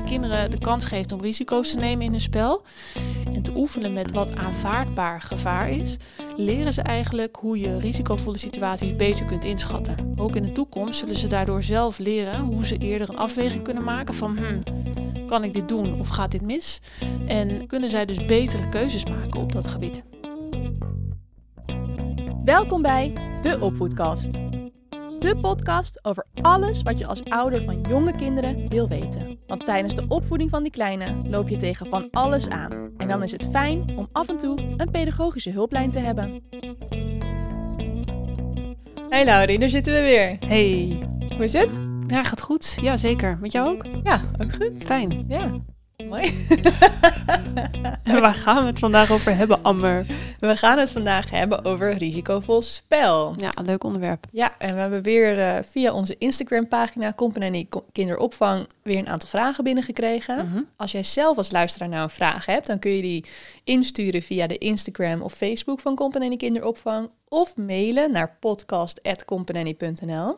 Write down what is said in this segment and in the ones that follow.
je kinderen de kans geeft om risico's te nemen in hun spel en te oefenen met wat aanvaardbaar gevaar is, leren ze eigenlijk hoe je risicovolle situaties beter kunt inschatten. Ook in de toekomst zullen ze daardoor zelf leren hoe ze eerder een afweging kunnen maken van hmm, kan ik dit doen of gaat dit mis? En kunnen zij dus betere keuzes maken op dat gebied. Welkom bij de Opvoedkast. De podcast over alles wat je als ouder van jonge kinderen wil weten. Want tijdens de opvoeding van die kleine loop je tegen van alles aan. En dan is het fijn om af en toe een pedagogische hulplijn te hebben. Hey Laurie, daar zitten we weer. Hey, Hoe is het? ja, gaat goed. Ja, zeker. Met jou ook? Ja, ook goed. Fijn. Ja, mooi. En waar gaan we het vandaag over hebben, Amber? We gaan het vandaag hebben over risicovol spel. Ja, een leuk onderwerp. Ja, en we hebben weer eh, via onze Instagram-pagina Company Kinderopvang weer een aantal vragen binnengekregen. Mhm. Als jij zelf als luisteraar nou een vraag hebt, dan kun je die insturen via de Instagram of Facebook van Company Kinderopvang of mailen naar podcast.company.nl.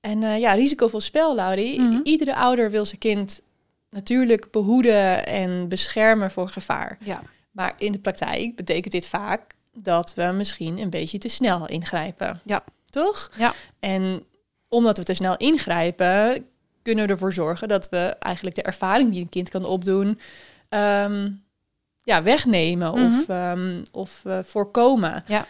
En eh, ja, risicovol spel, Laurie. Mhm. Iedere ouder wil zijn kind natuurlijk behoeden en beschermen voor gevaar. Ja. Maar in de praktijk betekent dit vaak dat we misschien een beetje te snel ingrijpen. Ja. Toch? Ja. En omdat we te snel ingrijpen, kunnen we ervoor zorgen dat we eigenlijk de ervaring die een kind kan opdoen, ehm, ja, wegnemen of, ehm, of eh, voorkomen. Ja.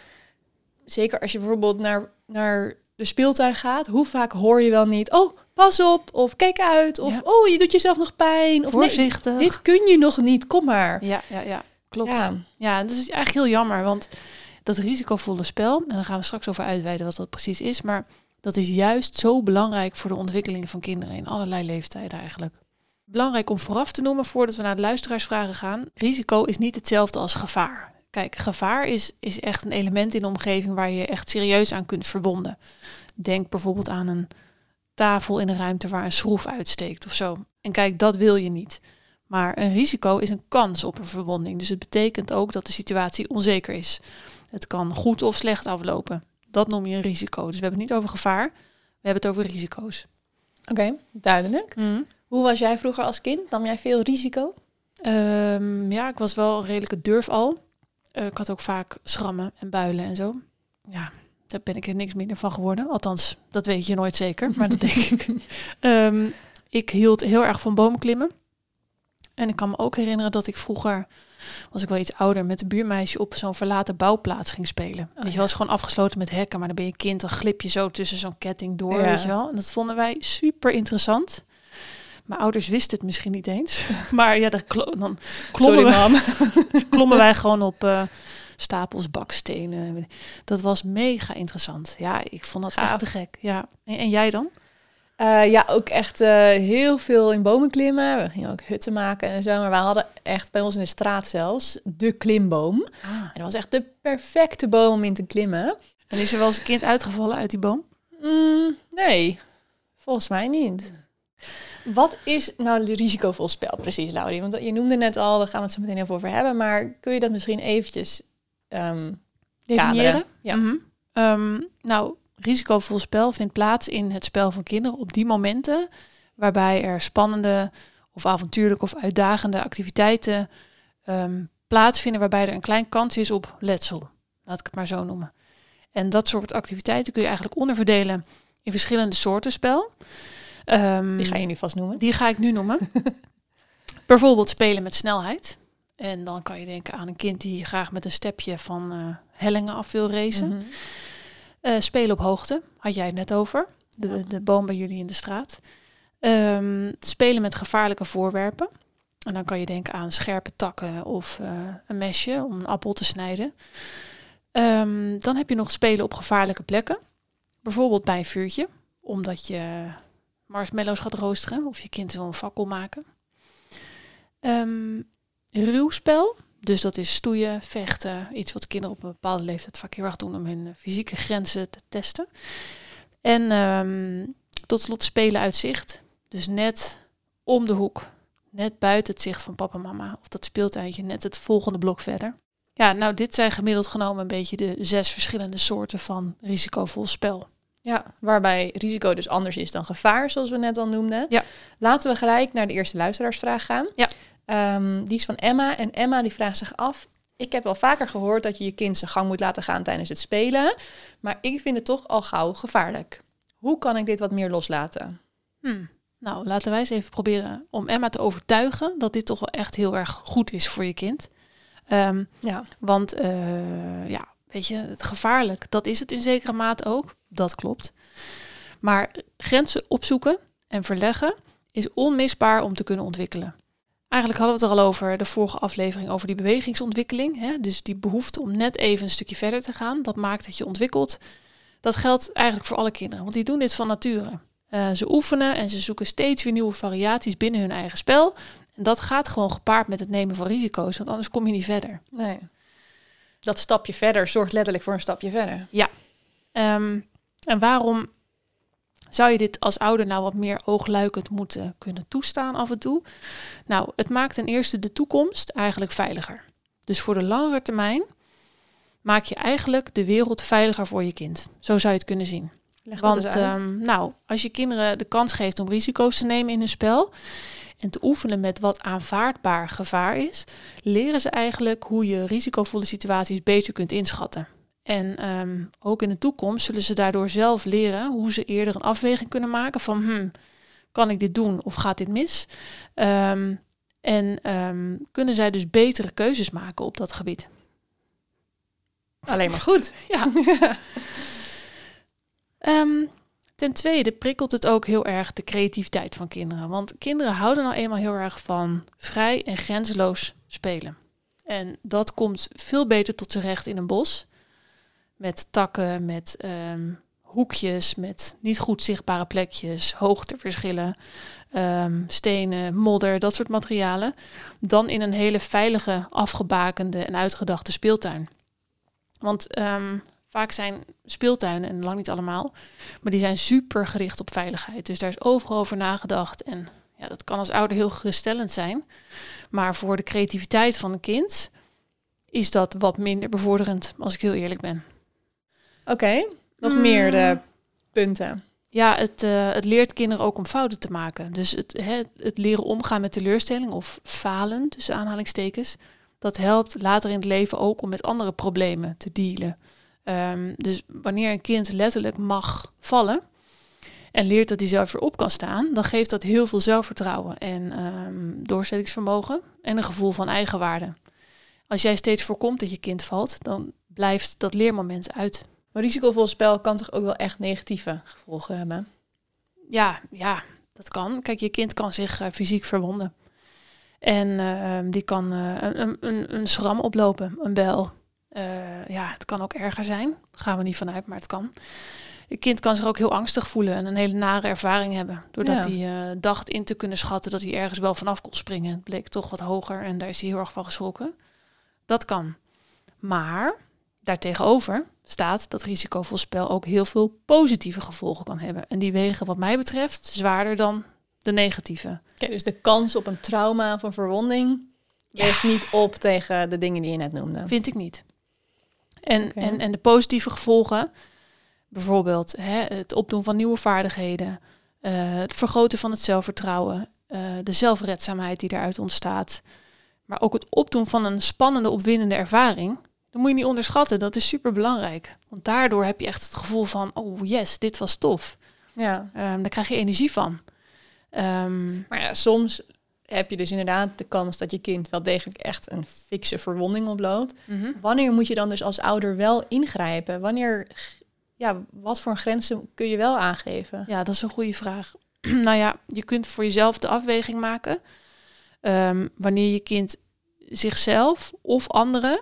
Zeker als je bijvoorbeeld naar, naar de speeltuin gaat, hoe vaak hoor je wel niet, oh, pas op, of kijk uit, of Ja. oh, je doet jezelf nog pijn, of nee, Voorzichtig. dit kun je nog niet, kom maar. Ja, ja, ja. Klopt. Ja. Ja, dat is eigenlijk heel jammer, want dat risicovolle spel, en daar gaan we straks over uitweiden wat dat precies is, maar dat is juist zo belangrijk voor de ontwikkeling van kinderen in allerlei leeftijden eigenlijk. Belangrijk om vooraf te noemen, voordat we naar de luisteraarsvragen gaan, risico is niet hetzelfde als gevaar. Kijk, gevaar is, is echt een element in de omgeving waar je echt serieus aan kunt verwonden. Denk bijvoorbeeld aan een tafel in een ruimte waar een schroef uitsteekt of zo. En kijk, dat wil je niet. Maar een risico is een kans op een verwonding. Dus het betekent ook dat de situatie onzeker is. Het kan goed of slecht aflopen. Dat noem je een risico. Dus we hebben het niet over gevaar, we hebben het over risico's. oké, duidelijk. Hoe was jij vroeger als kind? Nam jij veel risico? Ehm, ja, ik was wel een redelijke durf al. Eh, ik had ook vaak schrammen en builen en zo. Ja, daar ben ik er niks minder van geworden. Althans, dat weet je nooit zeker, maar dat denk ik. Ehm, ik hield heel erg van boomklimmen. En ik kan me ook herinneren dat ik vroeger, was ik wel iets ouder, met een buurmeisje op zo'n verlaten bouwplaats ging spelen. weet je wel, is gewoon afgesloten met hekken, maar dan ben je kind, dan glip je zo tussen zo'n ketting door, Ja. weet je wel. En dat vonden wij super interessant. Mijn ouders wisten het misschien niet eens. Maar ja, dan, klo- dan klommen, Sorry, we, klommen wij gewoon op eh, stapels bakstenen. Dat was mega interessant. Ja, ik vond dat Gaaf. echt te gek. Ja. En, en jij dan? Eh, ja, ook echt eh, heel veel in bomen klimmen. We gingen ook hutten maken en zo. Maar we hadden echt bij ons in de straat zelfs de klimboom. En dat was echt de perfecte boom om in te klimmen. En is er wel eens een kind uitgevallen uit die boom? Mm, nee, volgens mij niet. Wat is nou de risicovol spel precies, Laurie? Want je noemde net al, daar gaan we het zo meteen even over hebben. Maar kun je dat misschien eventjes Definiëren? kaderen? Ja. Mhm. Ehm, nou, risicovol spel vindt plaats in het spel van kinderen op die momenten waarbij er spannende of avontuurlijke of uitdagende activiteiten ehm, plaatsvinden waarbij er een klein kans is op letsel. Laat ik het maar zo noemen. En dat soort activiteiten kun je eigenlijk onderverdelen in verschillende soorten spel. Die ga je nu vast noemen. die ga ik nu noemen. Bijvoorbeeld spelen met snelheid. En dan kan je denken aan een kind die graag met een stepje van eh, hellingen af wil racen. Mhm. Eh, spelen op hoogte, had jij het net over. De, de boom bij jullie in de straat. Ehm, spelen met gevaarlijke voorwerpen. En dan kan je denken aan scherpe takken of eh, een mesje om een appel te snijden. Ehm, dan heb je nog spelen op gevaarlijke plekken. Bijvoorbeeld bij een vuurtje, omdat je marshmallows gaat roosteren of je kind wil een fakkel maken. Ehm ruwspel, dus dat is stoeien, vechten, iets wat kinderen op een bepaalde leeftijd vaak heel erg doen om hun fysieke grenzen te testen. En ehm, tot slot spelen uit zicht, dus net om de hoek, net buiten het zicht van papa en mama of dat speeltuintje net het volgende blok verder. Ja, nou dit zijn gemiddeld genomen een beetje de zes verschillende soorten van risicovol spel. Ja, waarbij risico dus anders is dan gevaar, zoals we net al noemden. Ja. Laten we gelijk naar de eerste luisteraarsvraag gaan. Ja. Ehm, die is van Emma. En Emma die vraagt zich af... Ik heb wel vaker gehoord dat je je kind zijn gang moet laten gaan tijdens het spelen. Maar ik vind het toch al gauw gevaarlijk. Hoe kan ik dit wat meer loslaten? Hmm. Nou, laten wij eens even proberen om Emma te overtuigen dat dit toch wel echt heel erg goed is voor je kind. Ehm, Ja. want eh, ja, weet je, het gevaarlijk, dat is het in zekere mate ook. Dat klopt. Maar grenzen opzoeken en verleggen is onmisbaar om te kunnen ontwikkelen. Eigenlijk hadden we het er al over de vorige aflevering over die bewegingsontwikkeling. Hè? Dus die behoefte om net even een stukje verder te gaan, dat maakt dat je ontwikkelt. Dat geldt eigenlijk voor alle kinderen, want die doen dit van nature. Eh, ze oefenen en ze zoeken steeds weer nieuwe variaties binnen hun eigen spel. En dat gaat gewoon gepaard met het nemen van risico's, want anders kom je niet verder. Nee. Dat stapje verder zorgt letterlijk voor een stapje verder. Ehm, en waarom zou je dit als ouder nou wat meer oogluikend moeten kunnen toestaan af en toe? Nou, het maakt ten eerste de toekomst eigenlijk veiliger. Dus voor de langere termijn maak je eigenlijk de wereld veiliger voor je kind. Zo zou je het kunnen zien. Leg Want ehm, nou, als je kinderen de kans geeft om risico's te nemen in hun spel en te oefenen met wat aanvaardbaar gevaar is, leren ze eigenlijk hoe je risicovolle situaties beter kunt inschatten. En ehm, ook in de toekomst zullen ze daardoor zelf leren hoe ze eerder een afweging kunnen maken van hmm, kan ik dit doen of gaat dit mis? Ehm, en ehm, kunnen zij dus betere keuzes maken op dat gebied. Alleen maar goed. Ja. Ten tweede prikkelt het ook heel erg de creativiteit van kinderen. Want kinderen houden nou eenmaal heel erg van vrij en grenzeloos spelen. En dat komt veel beter tot z'n recht in een bos. Met takken, met ehm, hoekjes, met niet goed zichtbare plekjes, hoogteverschillen, ehm, stenen, modder, dat soort materialen. Dan in een hele veilige, afgebakende en uitgedachte speeltuin. Want ehm, vaak zijn speeltuinen, en lang niet allemaal, maar die zijn super gericht op veiligheid. Dus daar is overal over nagedacht. En ja, dat kan als ouder heel geruststellend zijn. Maar voor de creativiteit van een kind is dat wat minder bevorderend, als ik heel eerlijk ben. Oké, nog Mm. meer de punten. Ja, het, eh, het leert kinderen ook om fouten te maken. Dus het, hè, het leren omgaan met teleurstelling of falen, tussen aanhalingstekens, dat helpt later in het leven ook om met andere problemen te dealen. Ehm, dus wanneer een kind letterlijk mag vallen en leert dat hij zelf weer op kan staan, dan geeft dat heel veel zelfvertrouwen en ehm, doorzettingsvermogen en een gevoel van eigenwaarde. Als jij steeds voorkomt dat je kind valt, dan blijft dat leermoment uit. Maar risicovol spel kan toch ook wel echt negatieve gevolgen hebben? Ja, ja, dat kan. Kijk, je kind kan zich eh, fysiek verwonden. En eh, die kan eh, een, een- een, schram oplopen, een bel. Eh, ja, het kan ook erger zijn. Daar gaan we niet vanuit, maar het kan. Je kind kan zich ook heel angstig voelen en een hele nare ervaring hebben. Doordat Ja. hij dacht in te kunnen schatten dat hij ergens wel vanaf kon springen. Het bleek toch wat hoger en daar is hij heel erg van geschrokken. Dat kan. Maar daartegenover staat dat risicovol spel ook heel veel positieve gevolgen kan hebben. En die wegen wat mij betreft zwaarder dan de negatieve. Dus de kans op een trauma of een verwonding weegt niet op tegen de dingen die je net noemde. Vind ik niet. En, en, en de positieve gevolgen, bijvoorbeeld hè, het opdoen van nieuwe vaardigheden, eh, het vergroten van het zelfvertrouwen, eh, de zelfredzaamheid die daaruit ontstaat, maar ook het opdoen van een spannende, opwindende ervaring, dat moet je niet onderschatten. Dat is super belangrijk. Want daardoor heb je echt het gevoel van, oh yes, dit was tof. Ja. Ehm, daar krijg je energie van. Ehm, Maar ja, soms heb je dus inderdaad de kans dat je kind wel degelijk echt een fikse verwonding oploopt. mhm. Wanneer moet je dan dus als ouder wel ingrijpen? Wanneer, ja, wat voor grenzen kun je wel aangeven? Ja, dat is een goede vraag. nou ja, je kunt voor jezelf de afweging maken. Ehm, wanneer je kind zichzelf of anderen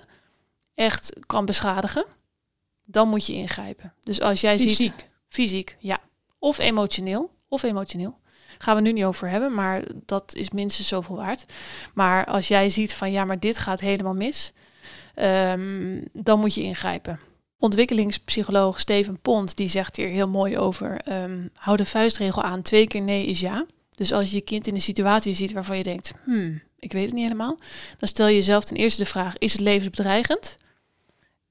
echt kan beschadigen, dan moet je ingrijpen. Dus als jij ziet Fysiek. ja, of emotioneel, of emotioneel. Gaan we nu niet over hebben, maar dat is minstens zoveel waard. Maar als jij ziet van ja, maar dit gaat helemaal mis, ehm, dan moet je ingrijpen. Ontwikkelingspsycholoog Steven Pont die zegt hier heel mooi over: ehm, hou de vuistregel aan, twee keer nee is ja. Dus als je je kind in een situatie ziet waarvan je denkt, hmm, ik weet het niet helemaal, dan stel je jezelf ten eerste de vraag: is het levensbedreigend?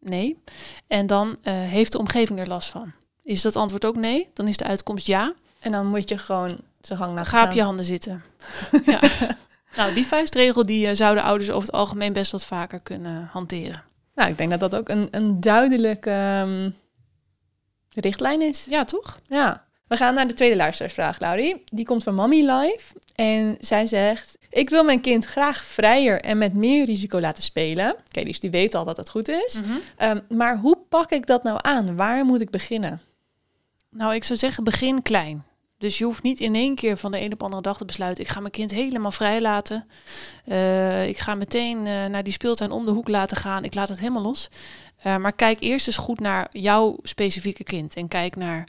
Nee. En dan eh, heeft de omgeving er last van. Is dat antwoord ook nee? Dan is de uitkomst ja. En dan moet je gewoon zijn gang laten Ga op je handen zitten. ja. Nou, die vuistregel die eh, zouden ouders over het algemeen best wat vaker kunnen hanteren. Nou, ik denk dat dat ook een, een duidelijke ehm, richtlijn is. Ja, toch? Ja. We gaan naar de tweede luisteraarsvraag, Laurie. Die komt van Mommy Live. En zij zegt... Ik wil mijn kind graag vrijer en met meer risico laten spelen. Oké, dus die weet al dat het goed is. Ehm, maar hoe pak ik dat nou aan? Waar moet ik beginnen? Nou, ik zou zeggen, begin klein. Dus je hoeft niet in één keer van de een op de andere dag te besluiten... ik ga mijn kind helemaal vrij laten. Eh, ik ga meteen eh, naar die speeltuin om de hoek laten gaan. Ik laat het helemaal los. Eh, maar kijk eerst eens goed naar jouw specifieke kind. En kijk naar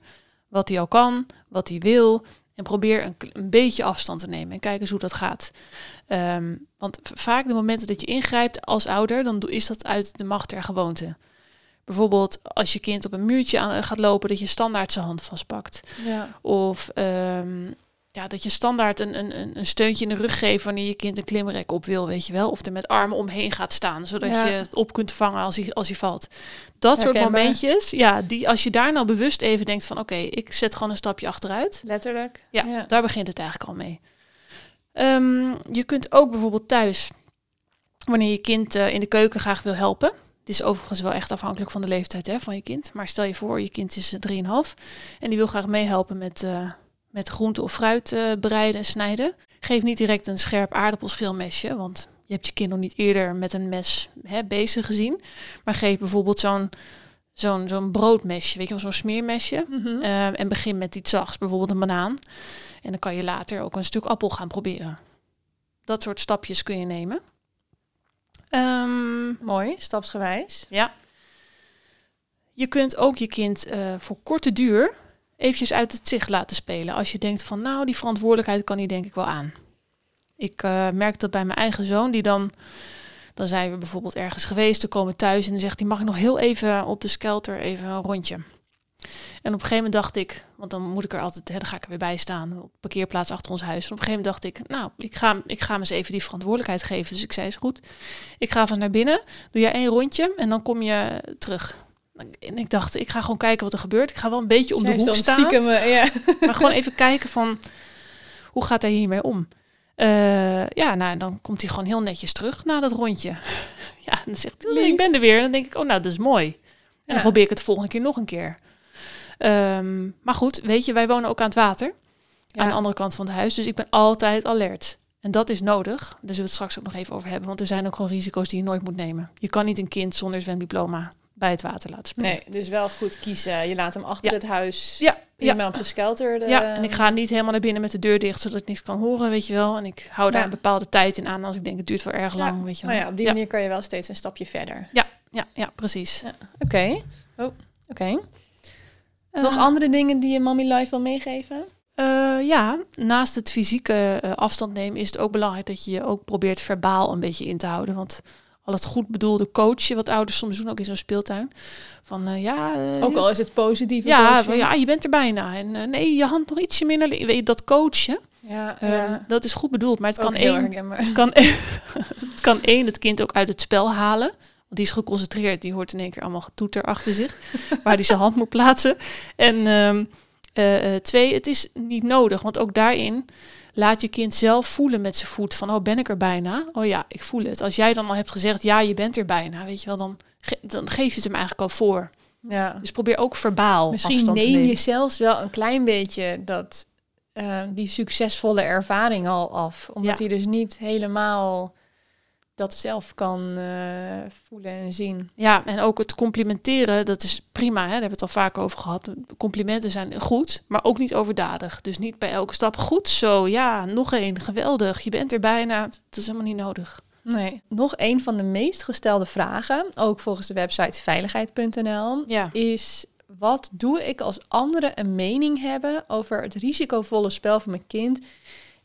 wat hij al kan, wat hij wil. En probeer een, een beetje afstand te nemen. En kijk eens hoe dat gaat. Ehm, want vaak de momenten dat je ingrijpt als ouder... dan is dat uit de macht der gewoonte. Bijvoorbeeld als je kind op een muurtje aan, gaat lopen... dat je standaard zijn hand vastpakt. Ja. Of ehm, ja, dat je standaard een, een, een- steuntje in de rug geeft wanneer je kind een klimrek op wil, weet je wel. Of er met armen omheen gaat staan, zodat Ja. je het op kunt vangen als hij, als hij valt. Dat soort momentjes, ja, die, als je daar nou bewust even denkt van oké, ik zet gewoon een stapje achteruit. Letterlijk? Ja, daar begint het eigenlijk al mee. Ehm, je kunt ook bijvoorbeeld thuis, wanneer je kind eh, in de keuken graag wil helpen. Het is overigens wel echt afhankelijk van de leeftijd hè, van je kind. Maar stel je voor, je kind is eh, 3,5 en die wil graag meehelpen met, eh, met groente of fruit eh, bereiden en snijden. Geef niet direct een scherp aardappelschilmesje, want je hebt je kind nog niet eerder met een mes hè, bezig gezien. Maar geef bijvoorbeeld zo'n zo'n zo'n broodmesje, weet je wel, zo'n smeermesje. Mhm. Ehm, en begin met iets zachts, bijvoorbeeld een banaan. En dan kan je later ook een stuk appel gaan proberen. Dat soort stapjes kun je nemen. Ehm, Mooi, stapsgewijs. ja. Je kunt ook je kind eh, voor korte duur eventjes uit het zicht laten spelen. Als je denkt van, nou, die verantwoordelijkheid kan hij denk ik wel aan. Ik eh, merk dat bij mijn eigen zoon, die dan... Dan zijn we bijvoorbeeld ergens geweest, dan komen thuis en dan zegt hij, mag ik nog heel even op de skelter even een rondje? En op een gegeven moment dacht ik, want dan moet ik er altijd, hè, dan ga ik er weer bij staan op de parkeerplaats achter ons huis. En op een gegeven moment dacht ik, nou, ik ga, ik ga hem eens even die verantwoordelijkheid geven. Dus ik zei, is goed, ik ga van naar binnen, doe jij één rondje en dan kom je terug. En ik dacht, ik ga gewoon kijken wat er gebeurt. Ik ga wel een beetje om de hoek staan. Stiekem, eh, ja. Maar gewoon even kijken van, hoe gaat hij hiermee om? Eh, ja, nou, dan komt hij gewoon heel netjes terug na dat rondje. ja, dan zegt hij, ik ben er weer. En dan denk ik, oh, nou, dat is mooi. En dan probeer ik het de volgende keer nog een keer. Ehm, maar goed, weet je, wij wonen ook aan het water. Ja. Aan de andere kant van het huis. Dus ik ben altijd alert. En dat is nodig. Daar zullen we het straks ook nog even over hebben. Want er zijn ook gewoon risico's die je nooit moet nemen. Je kan niet een kind zonder zwemdiploma bij het water laten spelen. Nee, dus wel goed kiezen. Je laat hem achter Ja. het huis. Ja, ja. Op zijn skelter. De, Ja, en ik ga niet helemaal naar binnen met de deur dicht, zodat ik niks kan horen, weet je wel. En ik hou daar Ja. een bepaalde tijd in aan als ik denk het duurt wel erg lang, weet je wel. Maar ja, op die ja. manier kan je wel steeds een stapje verder. Ja, ja, precies. Oké. Oh, oké. Eh, Nog andere dingen die je Mommy Life wil meegeven? eh, ja, naast het fysieke eh, afstand nemen is het ook belangrijk dat je je ook probeert verbaal een beetje in te houden. Want al het goed bedoelde coachen, wat ouders soms doen, ook in zo'n speeltuin. Van eh, ja, eh, Ook al is het positief. ja, van, ja, je bent er bijna. En eh, nee, je hand nog ietsje minder. Weet je, dat coachen, ja, ehm, ja. dat is goed bedoeld. Maar het Ook kan één. Het kan, het kan één, het kind ook uit het spel halen. Want die is geconcentreerd. Die hoort in één keer allemaal getoeter achter zich. waar hij zijn hand moet plaatsen. En ehm, eh, eh, twee, het is niet nodig. Want ook daarin laat je kind zelf voelen met zijn voet. Van, oh, ben ik er bijna? Oh ja, ik voel het. Als jij dan al hebt gezegd, ja, je bent er bijna. Weet je wel, dan, ge- dan geef je het hem eigenlijk al voor. Ja. Dus probeer ook verbaal Misschien neem nemen. je zelfs wel een klein beetje dat, eh, die succesvolle ervaring al af. Omdat Ja. hij dus niet helemaal dat zelf kan eh, voelen en zien. Ja, en ook het complimenteren, dat is prima. Hè? Daar hebben we het al vaak over gehad. Complimenten zijn goed, maar ook niet overdadig. Dus niet bij elke stap goed zo. Ja, nog één, geweldig. Je bent er bijna. Dat is helemaal niet nodig. Nee. Nog een van de meest gestelde vragen, ook volgens de website veiligheid.nl, Ja. is wat doe ik als anderen een mening hebben over het risicovolle spel van mijn kind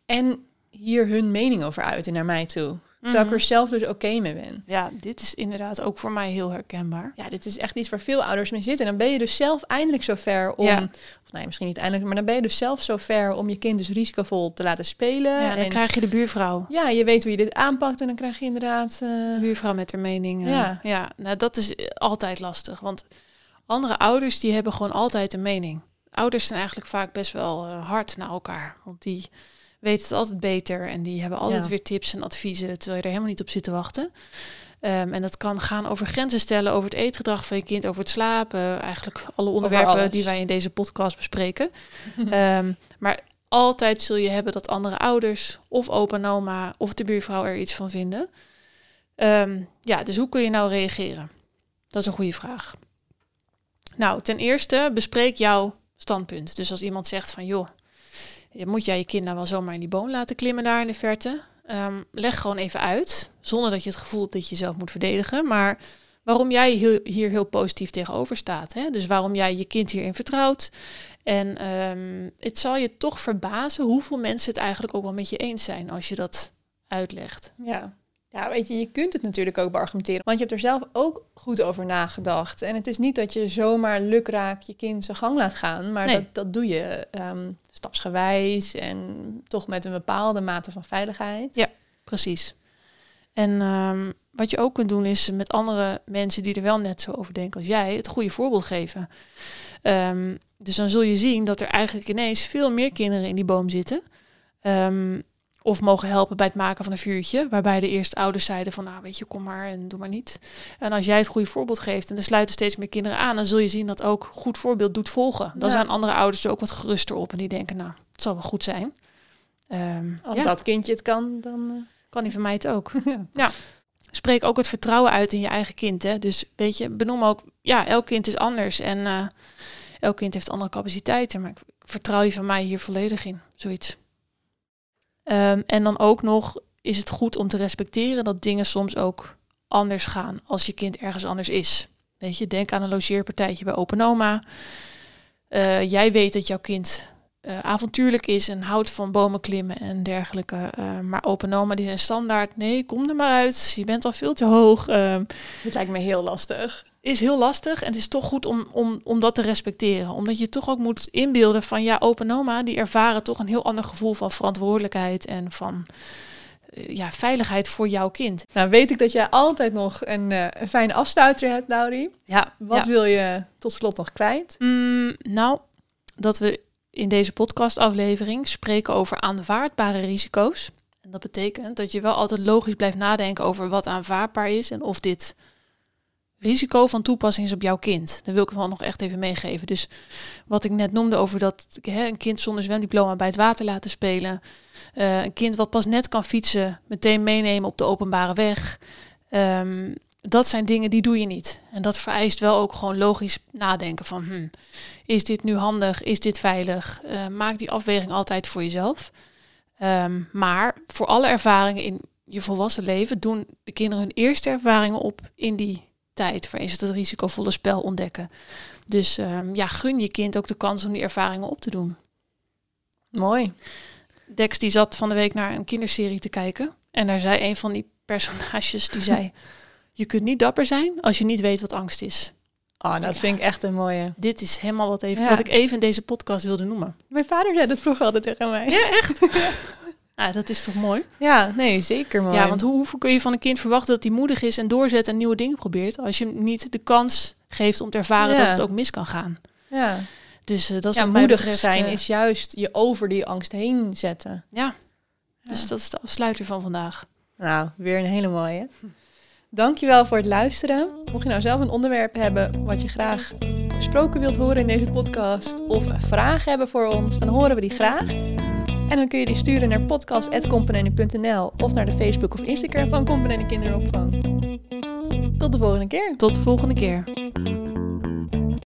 en hier hun mening over uiten naar mij toe. Terwijl ik er zelf dus oké mee ben. Ja, dit is inderdaad ook voor mij heel herkenbaar. Ja, dit is echt iets waar veel ouders mee zitten. En dan ben je dus zelf eindelijk zover om... Ja. Of nee, misschien niet eindelijk, maar dan ben je dus zelf zover om je kind dus risicovol te laten spelen. Ja, dan en krijg je de buurvrouw. ja, je weet hoe je dit aanpakt en dan krijg je inderdaad... eh, buurvrouw met haar mening. eh, Ja. ja, nou dat is altijd lastig. Want Andere ouders die hebben gewoon altijd een mening. Ouders zijn eigenlijk vaak best wel uh, hard naar elkaar. Want die weten het altijd beter en die hebben altijd Ja. weer tips en adviezen, terwijl je er helemaal niet op zit te wachten. Ehm, en dat kan gaan over grenzen stellen, over het eetgedrag van je kind, over het slapen. Eigenlijk alle onderwerpen die wij in deze podcast bespreken. Ehm, maar altijd zul je hebben dat andere ouders of opa en oma of de buurvrouw er iets van vinden. Ehm, ja, dus hoe kun je nou reageren? Dat is een goede vraag. Nou, ten eerste bespreek jouw standpunt. Dus als iemand zegt van joh, moet jij je kind nou wel zomaar in die boom laten klimmen daar in de verte? Ehm, leg gewoon even uit, zonder dat je het gevoel hebt dat je jezelf moet verdedigen, maar waarom jij heel- hier heel positief tegenover staat. Hè? Dus waarom jij je kind hierin vertrouwt. En ehm, het zal je toch verbazen hoeveel mensen het eigenlijk ook wel met je eens zijn als je dat uitlegt. Ja. ja, weet je, je kunt het natuurlijk ook beargumenteren. Want je hebt er zelf ook goed over nagedacht. En het is niet dat je zomaar lukraak je kind zijn gang laat gaan. Maar Nee. dat, dat doe je ehm, stapsgewijs en toch met een bepaalde mate van veiligheid. Precies. En ehm, wat je ook kunt doen is met andere mensen die er wel net zo over denken als jij, het goede voorbeeld geven. Ehm, dus dan zul je zien dat er eigenlijk ineens veel meer kinderen in die boom zitten. Ehm, of mogen helpen bij het maken van een vuurtje. Waarbij de eerste ouders zeiden van nou weet je, kom maar en doe maar niet. En als jij het goede voorbeeld geeft en er sluiten steeds meer kinderen aan, dan zul je zien dat ook goed voorbeeld doet volgen. Dan Ja. zijn andere ouders er ook wat geruster op en die denken nou, het zal wel goed zijn. Ehm, Als ja. dat kindje het kan, dan... eh, Kan die van mij het ook. Ja. ja. Spreek ook het vertrouwen uit in je eigen kind. Hè? Dus weet je, benoem ook, ja, elk kind is anders. En eh, elk kind heeft andere capaciteiten. Maar ik vertrouw die van mij hier volledig in. Zoiets. Ehm, en dan ook nog is het goed om te respecteren dat dingen soms ook anders gaan als je kind ergens anders is. Weet je, denk aan een logeerpartijtje bij open oma. Eh, jij weet dat jouw kind eh, avontuurlijk is en houdt van bomen klimmen en dergelijke. Eh, maar open oma die zijn standaard, nee, kom er maar uit. Je bent al veel te hoog. Ehm, Het lijkt me heel lastig. Is heel lastig en het is toch goed om, om, om dat te respecteren. Omdat je toch ook moet inbeelden van ja, open oma, die ervaren toch een heel ander gevoel van verantwoordelijkheid en van eh, ja, veiligheid voor jouw kind. Nou weet ik dat jij altijd nog een, eh, een fijne afsluiter hebt, Laurie. Ja, Wat wil je tot slot nog kwijt? Mm, nou, dat we in deze podcastaflevering spreken over aanvaardbare risico's. En dat betekent dat je wel altijd logisch blijft nadenken over wat aanvaardbaar is en of dit risico van toepassing is op jouw kind. Dat wil ik wel nog echt even meegeven. Dus wat ik net noemde over dat een kind zonder zwemdiploma bij het water laten spelen. eh, een kind wat pas net kan fietsen, meteen meenemen op de openbare weg. Ehm, dat zijn dingen die doe je niet. En dat vereist wel ook gewoon logisch nadenken van... Hm, is dit nu handig? Is dit veilig? Eh, maak die afweging altijd voor jezelf. Ehm, maar voor alle ervaringen in je volwassen leven... doen de kinderen hun eerste ervaringen op in die tijd... waarin ze het risicovolle spel ontdekken. Dus ehm, ja, gun je kind ook de kans om die ervaringen op te doen. Mooi. Dex die zat van de week naar een kinderserie te kijken. En daar zei een van die personages, die zei... Je kunt niet dapper zijn als je niet weet wat angst is. Oh, dat Ja. vind ik echt een mooie. Dit is helemaal wat, even, Ja. wat ik even in deze podcast wilde noemen. Mijn vader zei dat vroeger altijd tegen mij. Ja, echt? Ja, dat is toch mooi? Ja, nee, zeker mooi. Ja, want hoe, hoeveel kun je van een kind verwachten dat hij moedig is en doorzet en nieuwe dingen probeert, als je hem niet de kans geeft om te ervaren Ja. dat het ook mis kan gaan. ja. Dus eh, dat is ja, moedig betreft, zijn eh, is juist je over die angst heen zetten. Ja, dus dat is de afsluiter van vandaag. Nou, weer een hele mooie. Dankjewel voor het luisteren. Mocht je nou zelf een onderwerp hebben wat je graag besproken wilt horen in deze podcast of een vraag hebben voor ons, dan horen we die graag. En dan kun je die sturen naar podcast.componenten.nl of naar de Facebook of Instagram van Componenten Kinderopvang. Tot de volgende keer. Tot de volgende keer.